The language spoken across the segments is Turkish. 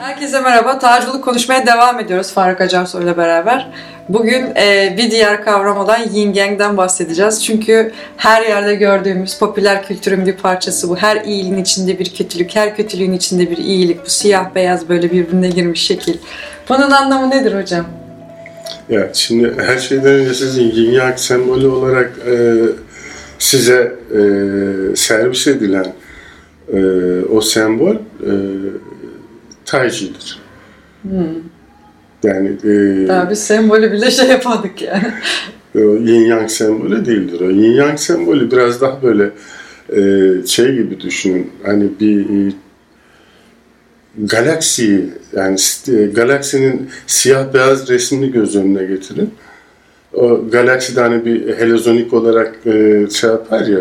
Herkese merhaba. Tacılık konuşmaya devam ediyoruz Faruk Acarsoy ile beraber. Bugün e, bir diğer kavram olan Yin Yang'den bahsedeceğiz. Çünkü her yerde gördüğümüz popüler kültürün bir parçası bu. Her iyiliğin içinde bir kötülük, her kötülüğün içinde bir iyilik. Bu siyah beyaz böyle birbirine girmiş şekil. Bunun anlamı nedir hocam? Ya şimdi her şeyden önce sizin yin yang sembolü olarak e, size e, servis edilen e, o sembol e, Taiji'dir. Hmm. Yani e, Daha bir sembolü bile şey yapmadık yani. yin yang sembolü değildir. O yin yang sembolü biraz daha böyle e, şey gibi düşünün. Hani bir e, galaksiyi yani e, galaksinin siyah beyaz resmini göz önüne getirin. O galakside hani bir helezonik olarak e, şey yapar ya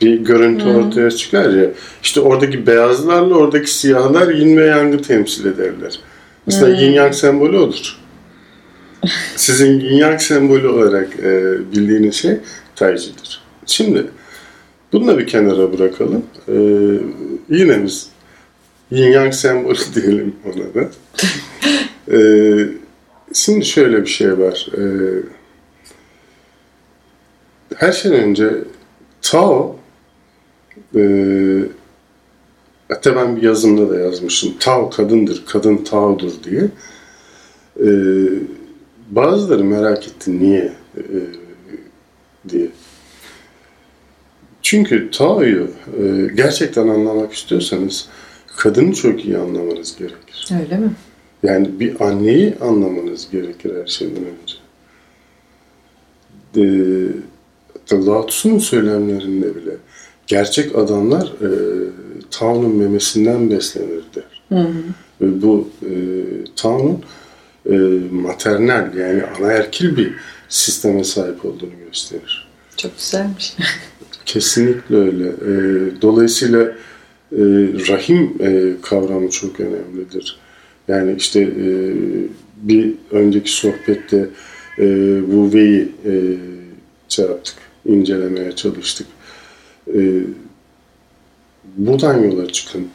bir görüntü Hı. ortaya çıkar ya. İşte oradaki beyazlarla oradaki siyahlar yin ve yangı temsil ederler. Aslında Hı. yin yang sembolü odur. Sizin yin yang sembolü olarak e, bildiğiniz şey Taiji'dir. Şimdi bunu da bir kenara bırakalım. E, yine biz yin yang sembolü diyelim ona da. E, şimdi şöyle bir şey var. E, her şeyden önce Tao e, hatta ben bir yazımda da yazmıştım. Tao kadındır, kadın Tao'dur diye. E, bazıları merak etti niye e, diye. Çünkü Tao'yu e, gerçekten anlamak istiyorsanız kadını çok iyi anlamanız gerekir. Öyle mi? Yani bir anneyi anlamanız gerekir her şeyden önce. E, hatta Lao Tzu'nun söylemlerinde bile gerçek adamlar e, Tao'nun memesinden beslenir der. Hı hı. Ve bu e, Tao'nun e, maternal yani anaerkil bir sisteme sahip olduğunu gösterir. Çok güzelmiş. Kesinlikle öyle. E, dolayısıyla e, rahim e, kavramı çok önemlidir. Yani işte e, bir önceki sohbette e, bu V'yi e, şey yaptık, incelemeye çalıştık. E, buradan yola çıkın.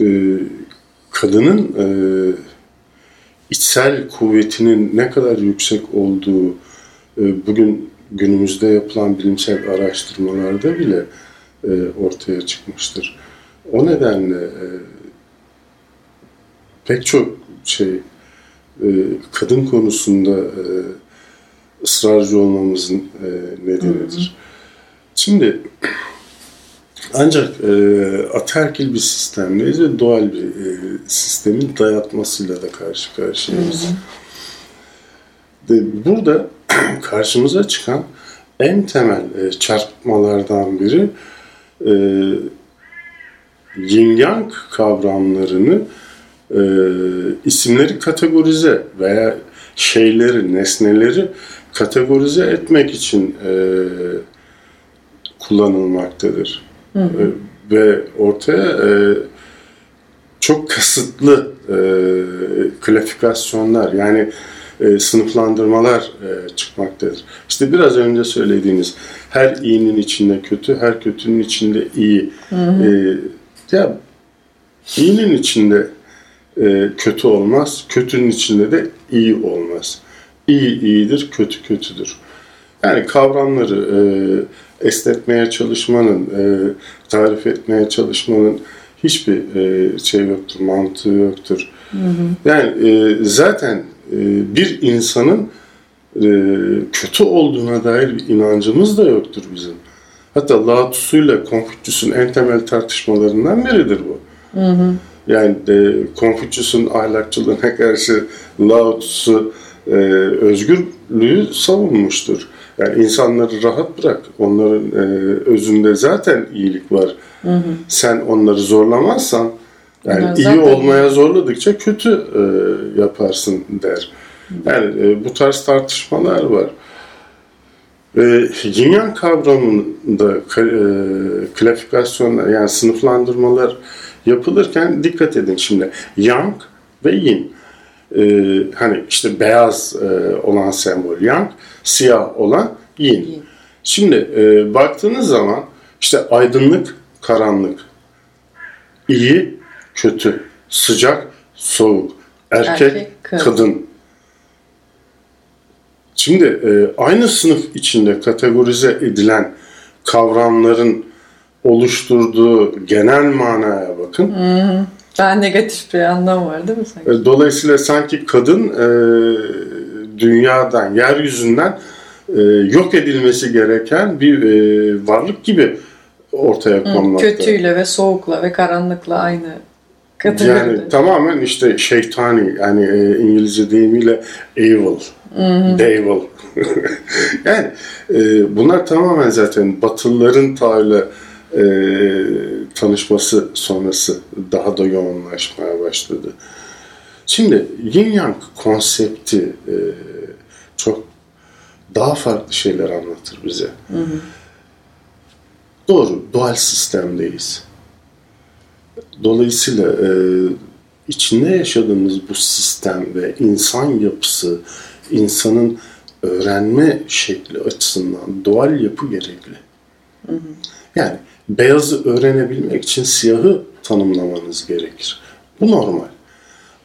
E, kadının e, içsel kuvvetinin ne kadar yüksek olduğu e, bugün günümüzde yapılan bilimsel araştırmalarda bile e, ortaya çıkmıştır. O nedenle e, pek çok şey e, kadın konusunda e, ısrarcı olmamızın e, nedenidir. Şimdi ancak e, ataerkil bir sistemdeyiz ve doğal bir e, sistemin dayatmasıyla da karşı karşıyayız. Burada karşımıza çıkan en temel e, çarpıtmalardan biri e, yin yang kavramlarını e, isimleri kategorize veya şeyleri, nesneleri kategorize etmek için e, kullanılmaktadır. Hı hı. E, ve ortaya e, çok kasıtlı e, klasifikasyonlar yani e, sınıflandırmalar e, çıkmaktadır. İşte biraz önce söylediğiniz her iyinin içinde kötü, her kötünün içinde iyi. Hı hı. E, ya iyinin içinde e, kötü olmaz, kötünün içinde de iyi olmaz. İyi iyidir, kötü kötüdür. Yani kavramları e, esnetmeye çalışmanın, e, tarif etmeye çalışmanın hiçbir e, şey yoktur, mantığı yoktur. Hı hı. Yani e, zaten e, bir insanın e, kötü olduğuna dair bir inancımız da yoktur bizim. Hatta Lao Tzu ile Konfüçyüs'ün en temel tartışmalarından biridir bu. Hı hı. Yani e, Konfüçyüs'ün ahlakçılığına karşı Lao Tzu e, özgürlüğü savunmuştur. Yani insanları rahat bırak. Onların e, özünde zaten iyilik var. Hı hı. Sen onları zorlamazsan yani Onlar iyi olmaya zorladıkça kötü e, yaparsın der. Yani e, bu tarz tartışmalar var. E, yin kavramında ka- e, klasifikasyonlar yani sınıflandırmalar yapılırken dikkat edin şimdi. Yang ve yin. E, hani işte beyaz e, olan sembol yang, siyah olan yin. Yin. Şimdi e, baktığınız zaman işte aydınlık, karanlık, iyi, kötü, sıcak, soğuk, erkek, Erkek, kadın. kadın. Şimdi e, aynı sınıf içinde kategorize edilen kavramların oluşturduğu genel manaya bakın. Daha negatif bir anlam var değil mi sanki? E, Dolayısıyla sanki kadın e, dünyadan, yeryüzünden e, yok edilmesi gereken bir e, varlık gibi ortaya konmakta. kötüyle ve soğukla ve karanlıkla aynı kategoride. Yani tamamen işte şeytani yani e, İngilizce deyimiyle evil, devil. yani e, bunlar tamamen zaten Batılıların Tanrı'yla e, tanışması sonrası daha da yoğunlaşmaya başladı. Şimdi Yin Yang konsepti e, çok daha farklı şeyler anlatır bize. Doğru, dual sistemdeyiz. Dolayısıyla e, içinde yaşadığımız bu sistem ve insan yapısı, insanın öğrenme şekli açısından dual yapı gerekli. Yani beyazı öğrenebilmek için siyahı tanımlamanız gerekir. Bu normal.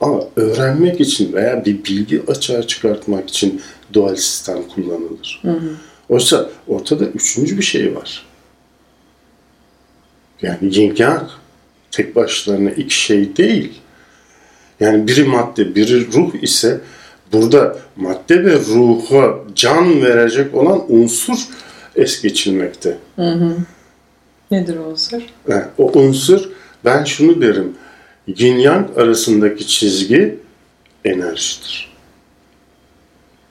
Ama öğrenmek için veya bir bilgi açığa çıkartmak için dual sistem kullanılır. Oysa ortada üçüncü bir şey var. Yani yin yang tek başlarına iki şey değil. Yani biri madde, biri ruh ise burada madde ve ruha can verecek olan unsur es geçilmekte. Nedir o unsur? Yani o unsur ben şunu derim. Yin yang arasındaki çizgi enerjidir.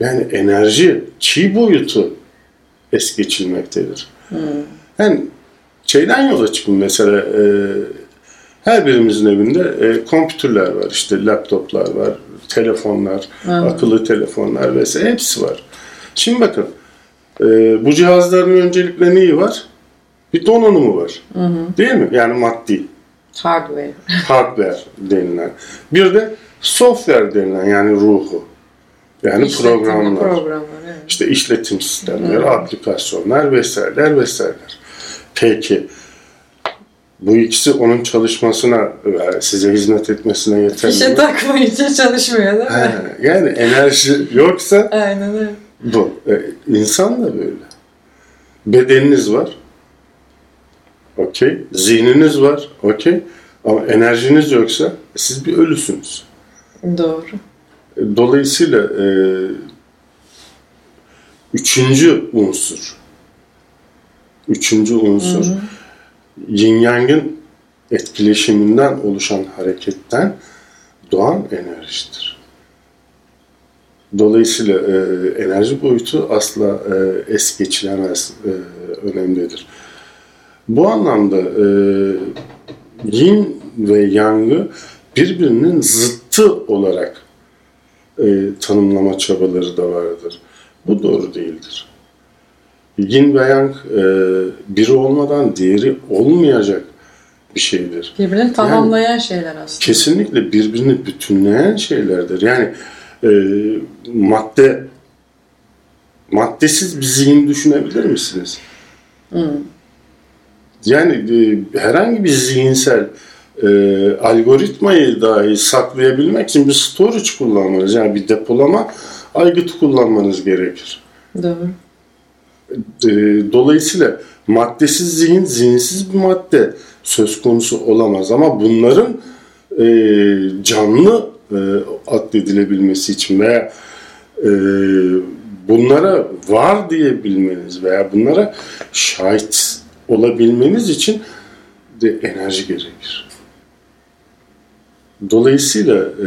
Yani enerji çi boyutu es geçilmektedir. Yani şeyden yola çıkın mesela e, her birimizin evinde e, kompütürler var işte laptoplar var, telefonlar, akıllı telefonlar vesaire hepsi var. Şimdi bakın e, bu cihazların öncelikle neyi var? Bir donanımı var. Değil mi? Yani maddi. Hardware. Hardware denilen. Bir de software denilen yani ruhu. Yani İşletim programlar. Programlar, evet. İşte işletim sistemleri, aplikasyonlar vesaireler vesaireler. Peki bu ikisi onun çalışmasına, e, size hizmet etmesine yeter Fişe mi? takmayınca çalışmıyor değil mi? He, Yani enerji yoksa Aynen öyle. bu. E, insan da böyle. Bedeniniz var. Okey. Zihniniz var. Okey. Ama enerjiniz yoksa siz bir ölüsünüz. Doğru. Dolayısıyla e, üçüncü unsur, üçüncü unsur yin yang'ın etkileşiminden oluşan hareketten doğan enerjidir. Dolayısıyla e, enerji boyutu asla e, es geçilemez e, önemlidir. Bu anlamda e, yin ve yang'ı birbirinin zıttı olarak e, tanımlama çabaları da vardır. Bu doğru değildir. Yin ve yang e, biri olmadan diğeri olmayacak bir şeydir. Birbirini tamamlayan şeyler aslında. Kesinlikle birbirini bütünleyen şeylerdir. Yani e, madde maddesiz bir zihin düşünebilir misiniz? Yani e, herhangi bir zihinsel e, algoritmayı dahi saklayabilmek için bir storage kullanmanız, yani bir depolama aygıtı kullanmanız gerekir. Doğru. E, dolayısıyla maddesiz zihin, zihinsiz bir madde söz konusu olamaz. Ama bunların e, canlı e, addedilebilmesi için veya e, bunlara var diyebilmeniz veya bunlara şahit olabilmeniz için de enerji gerekir. Dolayısıyla e,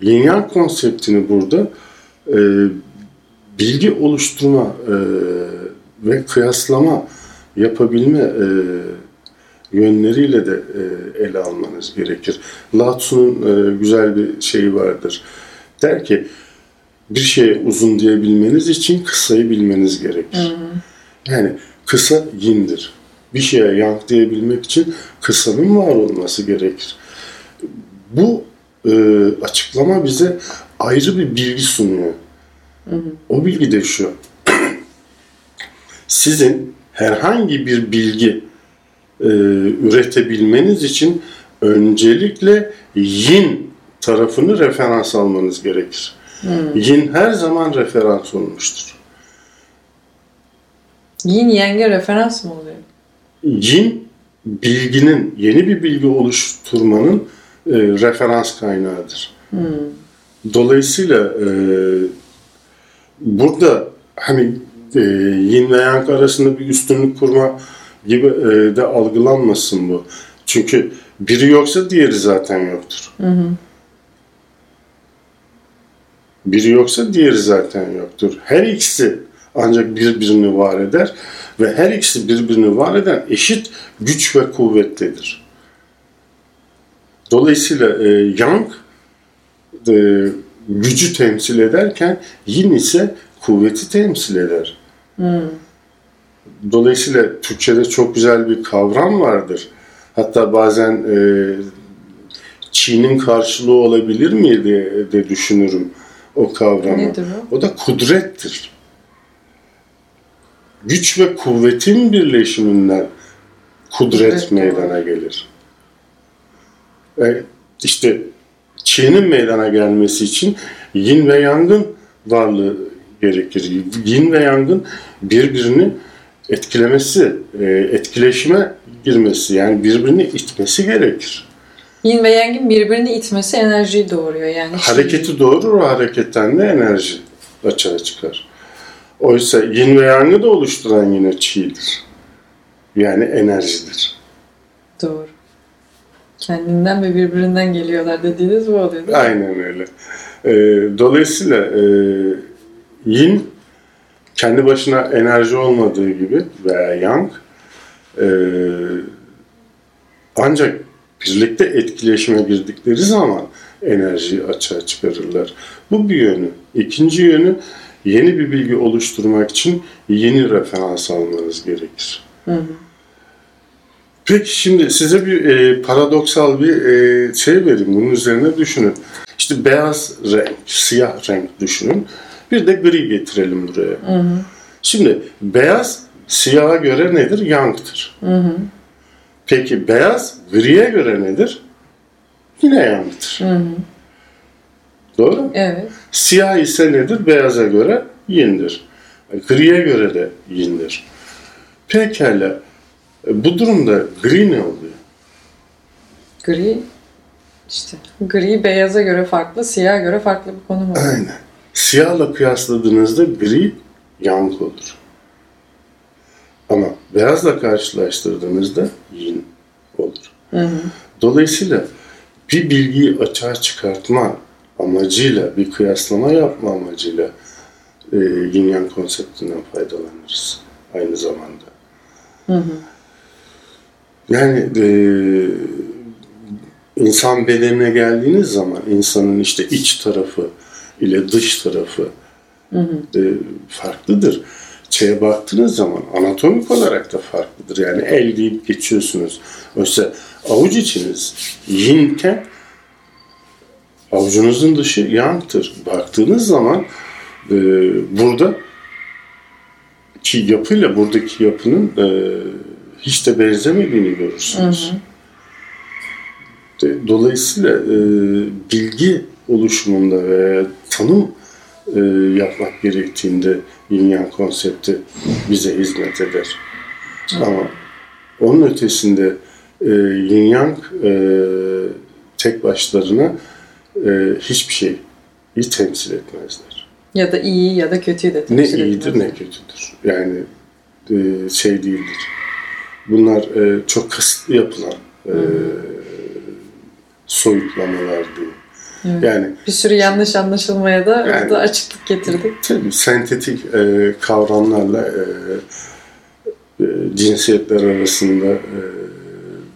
yin yang konseptini burada e, bilgi oluşturma e, ve kıyaslama yapabilme e, yönleriyle de e, ele almanız gerekir. Lao Tzu'nun e, güzel bir şeyi vardır. Der ki bir şeye uzun diyebilmeniz için kısayı bilmeniz gerekir. Yani kısa yindir. Bir şeye yang diyebilmek için kısanın var olması gerekir. Bu e, açıklama bize ayrı bir bilgi sunuyor. O bilgi de şu. Sizin herhangi bir bilgi e, üretebilmeniz için öncelikle yin tarafını referans almanız gerekir. Yin her zaman referans olmuştur. Yin yenge referans mı oluyor? Yin bilginin, yeni bir bilgi oluşturmanın e, referans kaynağıdır. Dolayısıyla e, burada hani e, yin ve yang arasında bir üstünlük kurma gibi e, de algılanmasın bu. Çünkü biri yoksa diğeri zaten yoktur. Biri yoksa diğeri zaten yoktur. Her ikisi ancak birbirini var eder ve her ikisi birbirini var eden eşit güç ve kuvvettedir. Dolayısıyla e, yang e, gücü temsil ederken yin ise kuvveti temsil eder. Dolayısıyla Türkçe'de çok güzel bir kavram vardır. Hatta bazen e, Çin'in karşılığı olabilir mi diye de düşünürüm o kavramı. Nedir o? O da kudrettir. Güç ve kuvvetin birleşiminden kudret Kudret, meydana gelir. E, işte Çin'in meydana gelmesi için yin ve yangın varlığı gerekir. Yin ve yangın birbirini etkilemesi, e, etkileşime girmesi yani birbirini itmesi gerekir. Yin ve yangın birbirini itmesi enerjiyi doğuruyor. Yani Hareketi doğurur, o hareketten de enerji açığa çıkar. Oysa yin ve yangı da oluşturan yine çiğdir. Yani enerjidir. Doğru. Kendinden ve birbirinden geliyorlar dediğiniz bu oluyor değil mi? Aynen öyle. Ee, dolayısıyla e, yin kendi başına enerji olmadığı gibi veya yang e, ancak birlikte etkileşime girdikleri zaman enerjiyi açığa çıkarırlar. Bu bir yönü. İkinci yönü yeni bir bilgi oluşturmak için yeni referans almanız gerekir. Hı hı. Peki şimdi size bir e, paradoksal bir e, şey vereyim. Bunun üzerine düşünün. İşte beyaz renk, siyah renk düşünün. Bir de gri getirelim buraya. Şimdi beyaz siyaha göre nedir? Yang'tır. Peki beyaz griye göre nedir? Yine yang'tır. Doğru? Evet. Siyah ise nedir? Beyaza göre yindir. Griye göre de yindir. Pekala. E, Bu durumda gri ne oluyor? Gri işte gri beyaza göre farklı, siyaha göre farklı bir konum oluyor. Aynen. Siyahla kıyasladığınızda gri yang olur. Ama beyazla karşılaştırdığınızda yin olur. Dolayısıyla bir bilgiyi açığa çıkartma amacıyla, bir kıyaslama yapma amacıyla e, yin yang konseptinden faydalanırız aynı zamanda. Yani e, insan bedenine geldiğiniz zaman insanın işte iç tarafı ile dış tarafı e, farklıdır. Şeye baktığınız zaman anatomik olarak da farklıdır. Yani el deyip geçiyorsunuz. Oysa avuç içiniz yinken avucunuzun dışı yangtır. Baktığınız zaman e, burada ki yapıyla buradaki yapının e, hiç de benzemediğini görürsünüz. De- Dolayısıyla e, bilgi oluşumunda ve tanım e, yapmak gerektiğinde yin konsepti bize hizmet eder. Ama onun ötesinde e, yin e, tek başlarına e, hiçbir şeyi temsil etmezler. Ya da iyi ya da kötüyü de Ne temsil iyidir etmez. ne kötüdür. Yani e, şey değildir. Bunlar e, çok kasıtlı yapılan e, soyutlamalar diyeyim. Evet. Yani Bir sürü yanlış anlaşılmaya da Yani- burada açıklık getirdik. tabii sentetik e, kavramlarla e, e, cinsiyetler arasında e,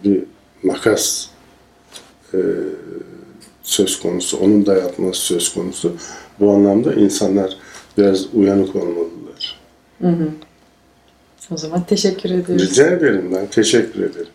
bir makas e, söz konusu, onun dayatması söz konusu. Bu anlamda insanlar biraz uyanık olmalılar. O zaman teşekkür ediyoruz. Rica ederim ben. Teşekkür ederim.